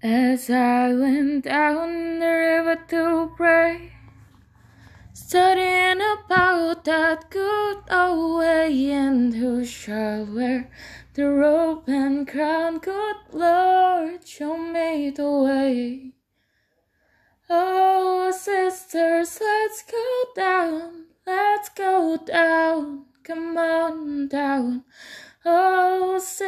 As I went down the river to pray, studying about that good old way, and who shall wear the robe and crown? Good Lord, show me the way. Oh, sisters, let's go down, let's go down, come on down. Oh, sisters,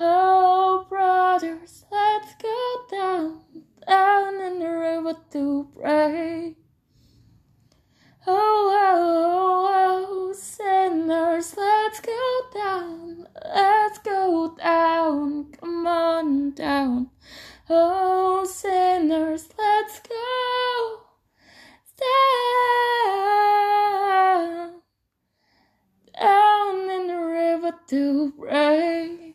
Oh, brothers, let's go down, down in the river to pray. Oh, oh, oh, sinners, let's go down, let's go down, come on down. Oh, sinners, let's go down, down in the river to pray.